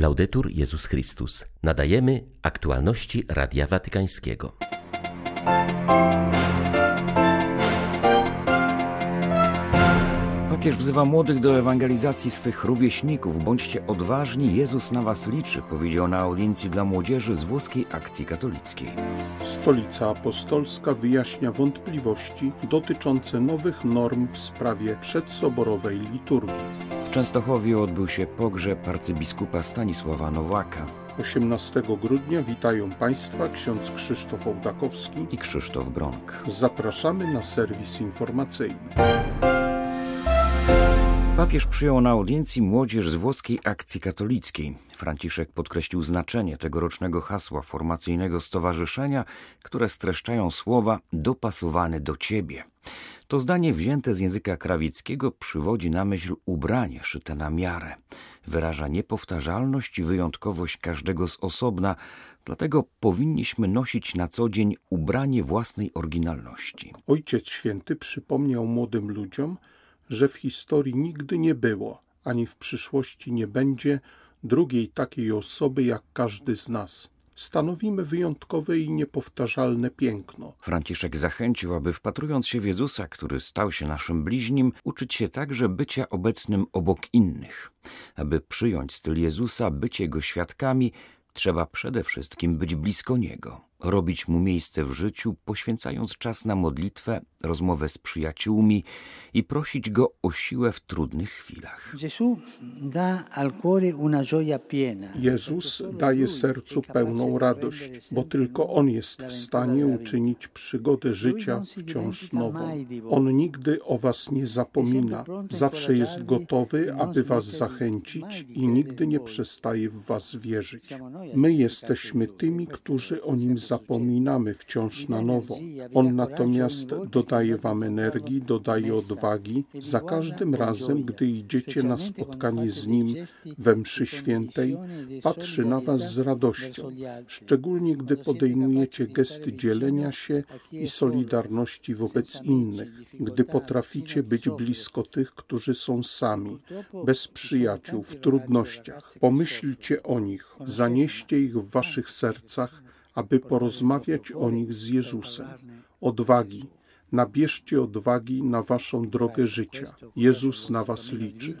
Laudetur Jezus Chrystus. Nadajemy aktualności Radia Watykańskiego. Papież wzywa młodych do ewangelizacji swych rówieśników. Bądźcie odważni, Jezus na was liczy, powiedział na audiencji dla młodzieży z włoskiej akcji katolickiej. Stolica Apostolska wyjaśnia wątpliwości dotyczące nowych norm w sprawie przedsoborowej liturgii. W Częstochowie odbył się pogrzeb arcybiskupa Stanisława Nowaka. 18 grudnia witają Państwa ksiądz Krzysztof Ołdakowski i Krzysztof Bronk. Zapraszamy na serwis informacyjny. Papież przyjął na audiencji młodzież z włoskiej akcji katolickiej. Franciszek podkreślił znaczenie tegorocznego hasła formacyjnego stowarzyszenia, które streszczają słowa dopasowany do ciebie. To zdanie wzięte z języka krawieckiego przywodzi na myśl ubranie szyte na miarę. Wyraża niepowtarzalność i wyjątkowość każdego z osobna, dlatego powinniśmy nosić na co dzień ubranie własnej oryginalności. Ojciec Święty przypomniał młodym ludziom, że w historii nigdy nie było, ani w przyszłości nie będzie drugiej takiej osoby jak każdy z nas. Stanowimy wyjątkowe i niepowtarzalne piękno. Franciszek zachęcił, aby wpatrując się w Jezusa, który stał się naszym bliźnim, uczyć się także bycia obecnym obok innych. Aby przyjąć styl Jezusa, być Jego świadkami, trzeba przede wszystkim być blisko Niego robić mu miejsce w życiu, poświęcając czas na modlitwę, rozmowę z przyjaciółmi i prosić go o siłę w trudnych chwilach. Jezus daje sercu pełną radość, bo tylko On jest w stanie uczynić przygodę życia wciąż nową. On nigdy o Was nie zapomina, zawsze jest gotowy, aby Was zachęcić i nigdy nie przestaje w Was wierzyć. My jesteśmy tymi, którzy o Nim zapominamy wciąż na nowo. On natomiast dodaje Wam energii, dodaje odwagi za każdym razem, gdy idziecie na spotkanie z Nim we mszy świętej, patrzy na Was z radością, szczególnie gdy podejmujecie gesty dzielenia się i solidarności wobec innych, gdy potraficie być blisko tych, którzy są sami, bez przyjaciół, w trudnościach. Pomyślcie o nich, zanieście ich w Waszych sercach, aby porozmawiać o nich z Jezusem. Odwagi, nabierzcie odwagi na waszą drogę życia. Jezus na was liczy.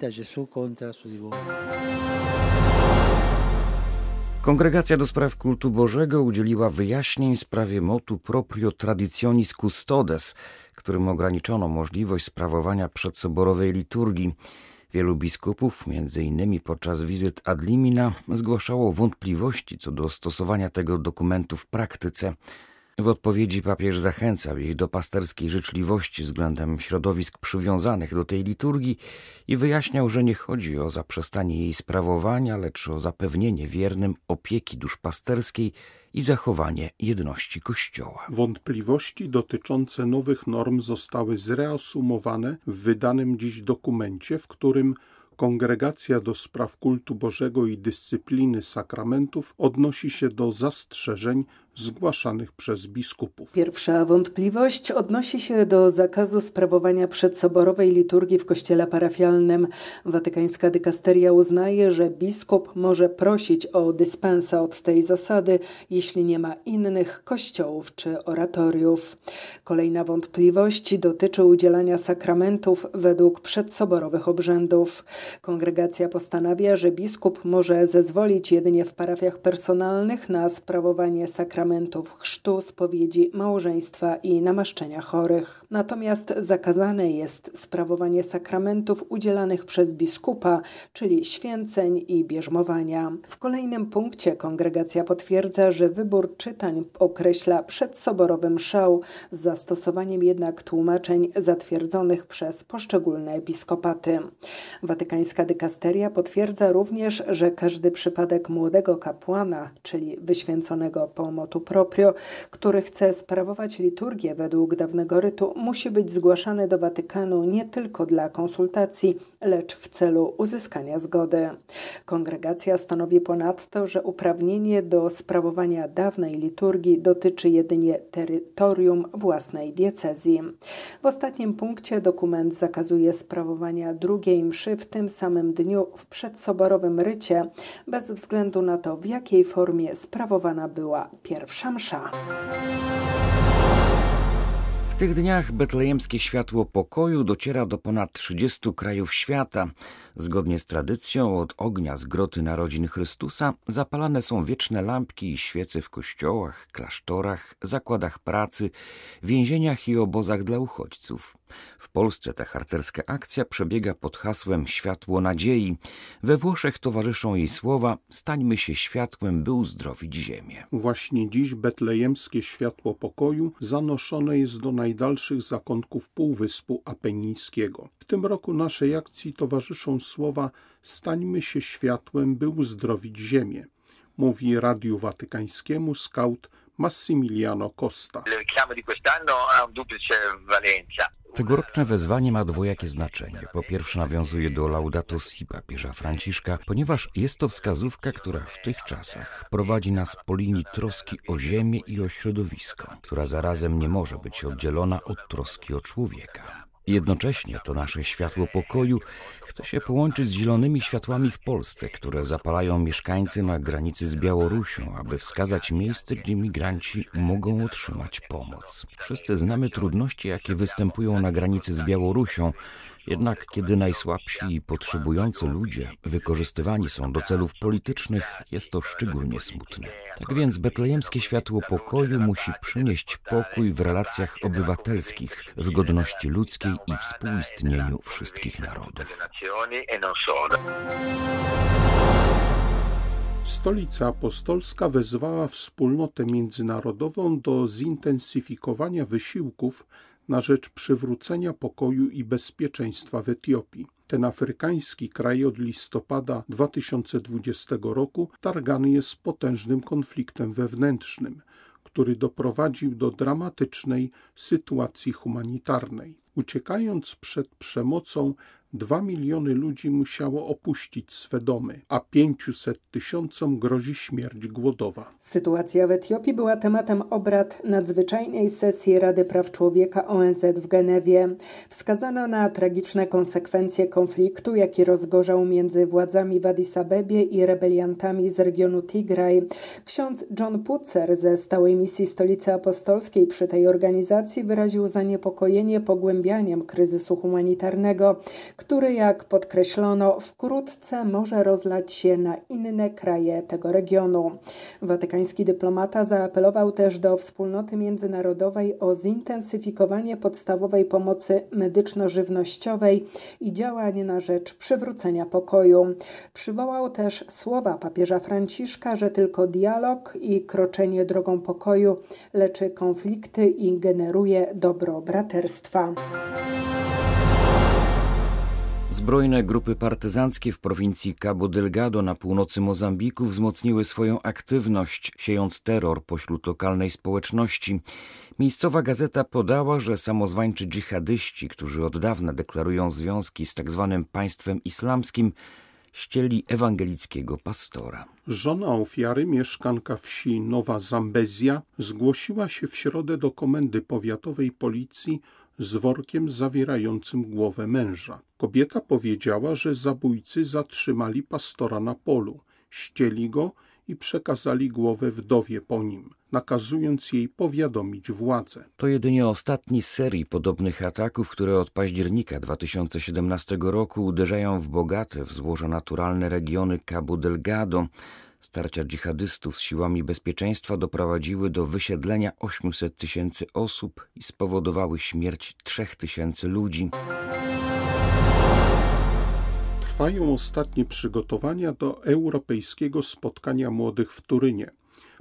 Kongregacja do spraw kultu Bożego udzieliła wyjaśnień w sprawie motu proprio traditionis custodes, którym ograniczono możliwość sprawowania przedsoborowej liturgii. Wielu biskupów, między innymi podczas wizyt ad limina, zgłaszało wątpliwości co do stosowania tego dokumentu w praktyce. W odpowiedzi papież zachęcał ich do pasterskiej życzliwości względem środowisk przywiązanych do tej liturgii i wyjaśniał, że nie chodzi o zaprzestanie jej sprawowania, lecz o zapewnienie wiernym opieki duszpasterskiej i zachowanie jedności Kościoła. Wątpliwości dotyczące nowych norm zostały zreasumowane w wydanym dziś dokumencie, w którym Kongregacja do Spraw Kultu Bożego i Dyscypliny Sakramentów odnosi się do zastrzeżeń zgłaszanych przez biskupów. Pierwsza wątpliwość odnosi się do zakazu sprawowania przedsoborowej liturgii w kościele parafialnym. Watykańska dykasteria uznaje, że biskup może prosić o dyspensę od tej zasady, jeśli nie ma innych kościołów czy oratoriów. Kolejna wątpliwość dotyczy udzielania sakramentów według przedsoborowych obrzędów. Kongregacja postanawia, że biskup może zezwolić jedynie w parafiach personalnych na sprawowanie sakramentów sakramentów chrztu, spowiedzi, małżeństwa i namaszczenia chorych. Natomiast zakazane jest sprawowanie sakramentów udzielanych przez biskupa, czyli święceń i bierzmowania. W kolejnym punkcie kongregacja potwierdza, że wybór czytań określa przedsoborowy mszał, z zastosowaniem jednak tłumaczeń zatwierdzonych przez poszczególne episkopaty. Watykańska dykasteria potwierdza również, że każdy przypadek młodego kapłana, czyli wyświęconego po motu proprio, który chce sprawować liturgię według dawnego rytu, musi być zgłaszany do Watykanu nie tylko dla konsultacji, lecz w celu uzyskania zgody. Kongregacja stanowi ponadto, że uprawnienie do sprawowania dawnej liturgii dotyczy jedynie terytorium własnej diecezji. W ostatnim punkcie dokument zakazuje sprawowania drugiej mszy w tym samym dniu w przedsoborowym rycie, bez względu na to, w jakiej formie sprawowana była pierwsza msza tych dniach betlejemskie światło pokoju dociera do ponad 30 krajów świata. Zgodnie z tradycją od ognia z groty narodzin Chrystusa zapalane są wieczne lampki i świece w kościołach, klasztorach, zakładach pracy, więzieniach i obozach dla uchodźców. W Polsce ta harcerska akcja przebiega pod hasłem Światło nadziei. We Włoszech towarzyszą jej słowa Stańmy się światłem, by uzdrowić ziemię. Właśnie dziś betlejemskie światło pokoju zanoszone jest do najdalszych zakątków Półwyspu Apenińskiego. W tym roku naszej akcji towarzyszą słowa Stańmy się światłem, by uzdrowić ziemię, mówi Radiu Watykańskiemu skaut Massimiliano Costa. Tegoroczne wezwanie ma dwojakie znaczenie. Po pierwsze nawiązuje do Laudato Si papieża Franciszka, ponieważ jest to wskazówka, która w tych czasach prowadzi nas po linii troski o ziemię i o środowisko, która zarazem nie może być oddzielona od troski o człowieka. Jednocześnie to nasze światło pokoju chce się połączyć z zielonymi światłami w Polsce, które zapalają mieszkańcy na granicy z Białorusią, aby wskazać miejsce, gdzie migranci mogą otrzymać pomoc. Wszyscy znamy trudności, jakie występują na granicy z Białorusią, jednak kiedy najsłabsi i potrzebujący ludzie wykorzystywani są do celów politycznych, jest to szczególnie smutne. Tak więc betlejemskie światło pokoju musi przynieść pokój w relacjach obywatelskich, w godności ludzkiej i współistnieniu wszystkich narodów. Stolica Apostolska wezwała wspólnotę międzynarodową do zintensyfikowania wysiłków na rzecz przywrócenia pokoju i bezpieczeństwa w Etiopii. Ten afrykański kraj od listopada 2020 roku targany jest potężnym konfliktem wewnętrznym, który doprowadził do dramatycznej sytuacji humanitarnej. Uciekając przed przemocą, Dwa miliony ludzi musiało opuścić swe domy, a 500 tysiącom grozi śmierć głodowa. Sytuacja w Etiopii była tematem obrad nadzwyczajnej sesji Rady Praw Człowieka ONZ w Genewie. Wskazano na tragiczne konsekwencje konfliktu, jaki rozgorzał między władzami w Addis Abebie i rebeliantami z regionu Tigraj. Ksiądz John Putzer ze stałej misji Stolicy Apostolskiej przy tej organizacji wyraził zaniepokojenie pogłębianiem kryzysu humanitarnego który, jak podkreślono, wkrótce może rozlać się na inne kraje tego regionu. Watykański dyplomata zaapelował też do wspólnoty międzynarodowej o zintensyfikowanie podstawowej pomocy medyczno-żywnościowej i działań na rzecz przywrócenia pokoju. Przywołał też słowa papieża Franciszka, że tylko dialog i kroczenie drogą pokoju leczy konflikty i generuje dobro braterstwa. Zbrojne grupy partyzanckie w prowincji Cabo Delgado na północy Mozambiku wzmocniły swoją aktywność, siejąc terror pośród lokalnej społeczności. Miejscowa gazeta podała, że samozwańczy dżihadyści, którzy od dawna deklarują związki z tzw. Tak państwem islamskim, ścieli ewangelickiego pastora. Żona ofiary, mieszkanka wsi Nowa Zambezja, zgłosiła się w środę do komendy powiatowej policji z workiem zawierającym głowę męża. Kobieta powiedziała, że zabójcy zatrzymali pastora na polu, ścieli go i przekazali głowę wdowie po nim, nakazując jej powiadomić władze. To jedynie ostatni z serii podobnych ataków, które od października 2017 roku uderzają w bogate w złoże naturalne regiony Cabo Delgado, Starcia dżihadystów z siłami bezpieczeństwa doprowadziły do wysiedlenia 800 tysięcy osób i spowodowały śmierć 3 tysięcy ludzi. Trwają ostatnie przygotowania do europejskiego spotkania młodych w Turynie.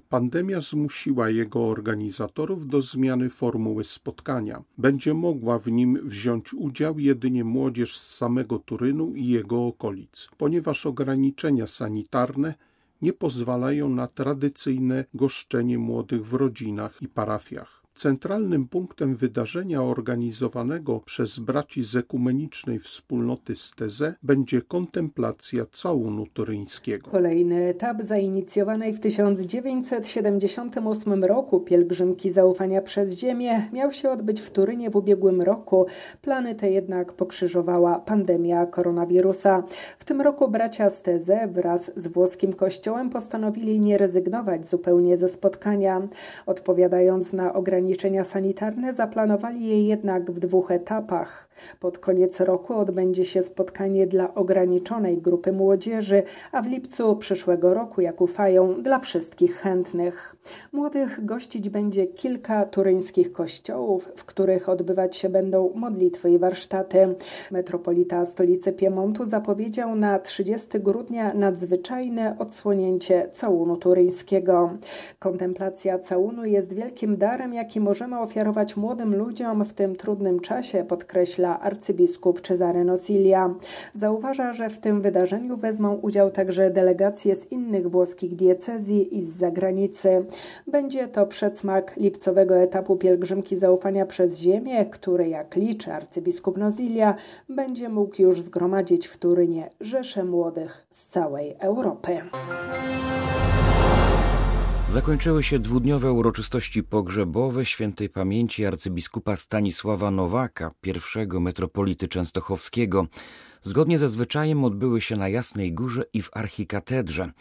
Pandemia zmusiła jego organizatorów do zmiany formuły spotkania. Będzie mogła w nim wziąć udział jedynie młodzież z samego Turynu i jego okolic, ponieważ ograniczenia sanitarne nie pozwalają na tradycyjne goszczenie młodych w rodzinach i parafiach. Centralnym punktem wydarzenia organizowanego przez braci z ekumenicznej wspólnoty Steze będzie kontemplacja całunu toryńskiego. Kolejny etap zainicjowanej w 1978 roku pielgrzymki zaufania przez ziemię miał się odbyć w Turynie w ubiegłym roku. Plany te jednak pokrzyżowała pandemia koronawirusa. W tym roku bracia Steze wraz z włoskim kościołem postanowili nie rezygnować zupełnie ze spotkania. Odpowiadając na ograniczenia ograniczenia sanitarne zaplanowali je jednak w dwóch etapach. Pod koniec roku odbędzie się spotkanie dla ograniczonej grupy młodzieży, a w lipcu przyszłego roku, jak ufają, dla wszystkich chętnych. Młodych gościć będzie kilka turyńskich kościołów, w których odbywać się będą modlitwy i warsztaty. Metropolita stolicy Piemontu zapowiedział na 30 grudnia nadzwyczajne odsłonięcie całunu turyńskiego. Kontemplacja całunu jest wielkim darem, jaki jaki możemy ofiarować młodym ludziom w tym trudnym czasie, podkreśla arcybiskup Cesare Nosilia. Zauważa, że w tym wydarzeniu wezmą udział także delegacje z innych włoskich diecezji i z zagranicy. Będzie to przedsmak lipcowego etapu pielgrzymki zaufania przez ziemię, który, jak liczy arcybiskup Nosilia, będzie mógł już zgromadzić w Turynie rzesze młodych z całej Europy. Zakończyły się dwudniowe uroczystości pogrzebowe świętej pamięci arcybiskupa Stanisława Nowaka, pierwszego metropolity częstochowskiego. Zgodnie ze zwyczajem odbyły się na Jasnej Górze i w archikatedrze.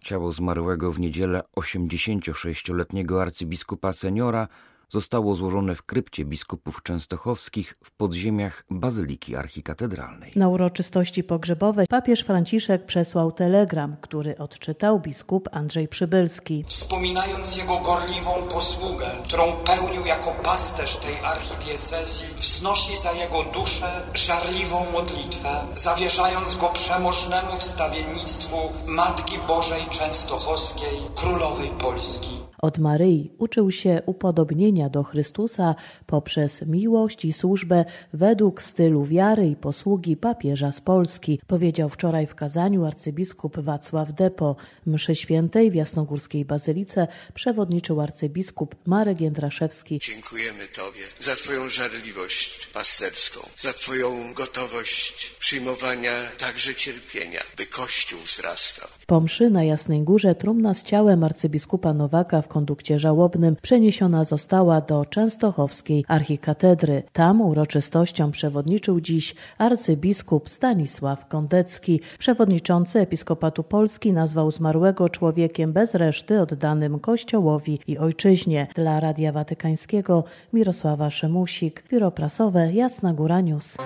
Ciało zmarłego w niedzielę 86-letniego arcybiskupa seniora zostało złożone w krypcie biskupów częstochowskich w podziemiach Bazyliki Archikatedralnej. Na uroczystości pogrzebowe papież Franciszek przesłał telegram, który odczytał biskup Andrzej Przybylski. Wspominając jego gorliwą posługę, którą pełnił jako pasterz tej archidiecezji, wznosi za jego duszę żarliwą modlitwę, zawierzając go przemożnemu wstawiennictwu Matki Bożej Częstochowskiej, Królowej Polski. Od Maryi uczył się upodobnienia do Chrystusa poprzez miłość i służbę według stylu wiary i posługi papieża z Polski, powiedział wczoraj w kazaniu arcybiskup Wacław Depo. Mszy świętej w Jasnogórskiej Bazylice przewodniczył arcybiskup Marek Jędraszewski. Dziękujemy Tobie za Twoją żarliwość pasterską, za Twoją gotowość przyjmowania także cierpienia, by Kościół wzrastał. Po mszy na Jasnej Górze trumna z ciałem arcybiskupa Nowaka w kondukcie żałobnym przeniesiona została do Częstochowskiej Archikatedry. Tam uroczystością przewodniczył dziś arcybiskup Stanisław Kondecki. Przewodniczący Episkopatu Polski nazwał zmarłego człowiekiem bez reszty oddanym Kościołowi i ojczyźnie. Dla Radia Watykańskiego Mirosława Szemusik, biuro prasowe Jasna Góra News.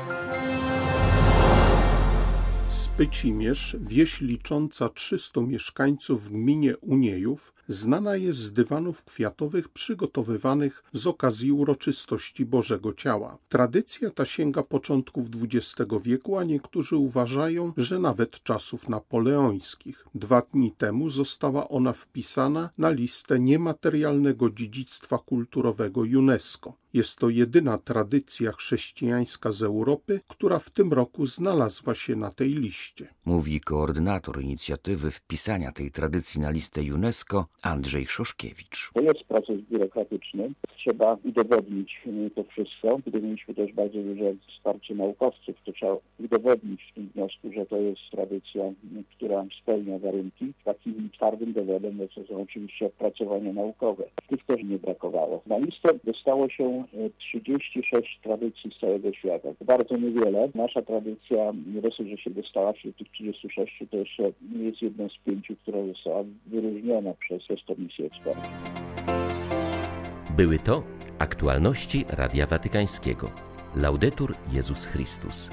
Spycimierz, wieś licząca 300 mieszkańców w gminie Uniejów, znana jest z dywanów kwiatowych przygotowywanych z okazji uroczystości Bożego Ciała. Tradycja ta sięga początków XX wieku, a niektórzy uważają, że nawet czasów napoleońskich. Dwa dni temu została ona wpisana na listę niematerialnego dziedzictwa kulturowego UNESCO. Jest to jedyna tradycja chrześcijańska z Europy, która w tym roku znalazła się na tej liście. Mówi koordynator inicjatywy wpisania tej tradycji na listę UNESCO Andrzej Szoszkiewicz. To jest proces biurokratyczny. Trzeba udowodnić to wszystko. Gdy mieliśmy też bardzo duże wsparcie naukowców, to trzeba udowodnić w tym wniosku, że to jest tradycja, która spełnia warunki. Takim twardym dowodem to są oczywiście opracowania naukowe. Tych też nie brakowało. Na listę dostało się 36 tradycji z całego świata. Bardzo niewiele. Nasza tradycja, nie dosyć, że się dostała wśród tych 36, to jeszcze nie jest jedną z pięciu, która została wyróżniona przez Komisję Ekspertów. Były to aktualności Radia Watykańskiego. Laudetur Jezus Chrystus.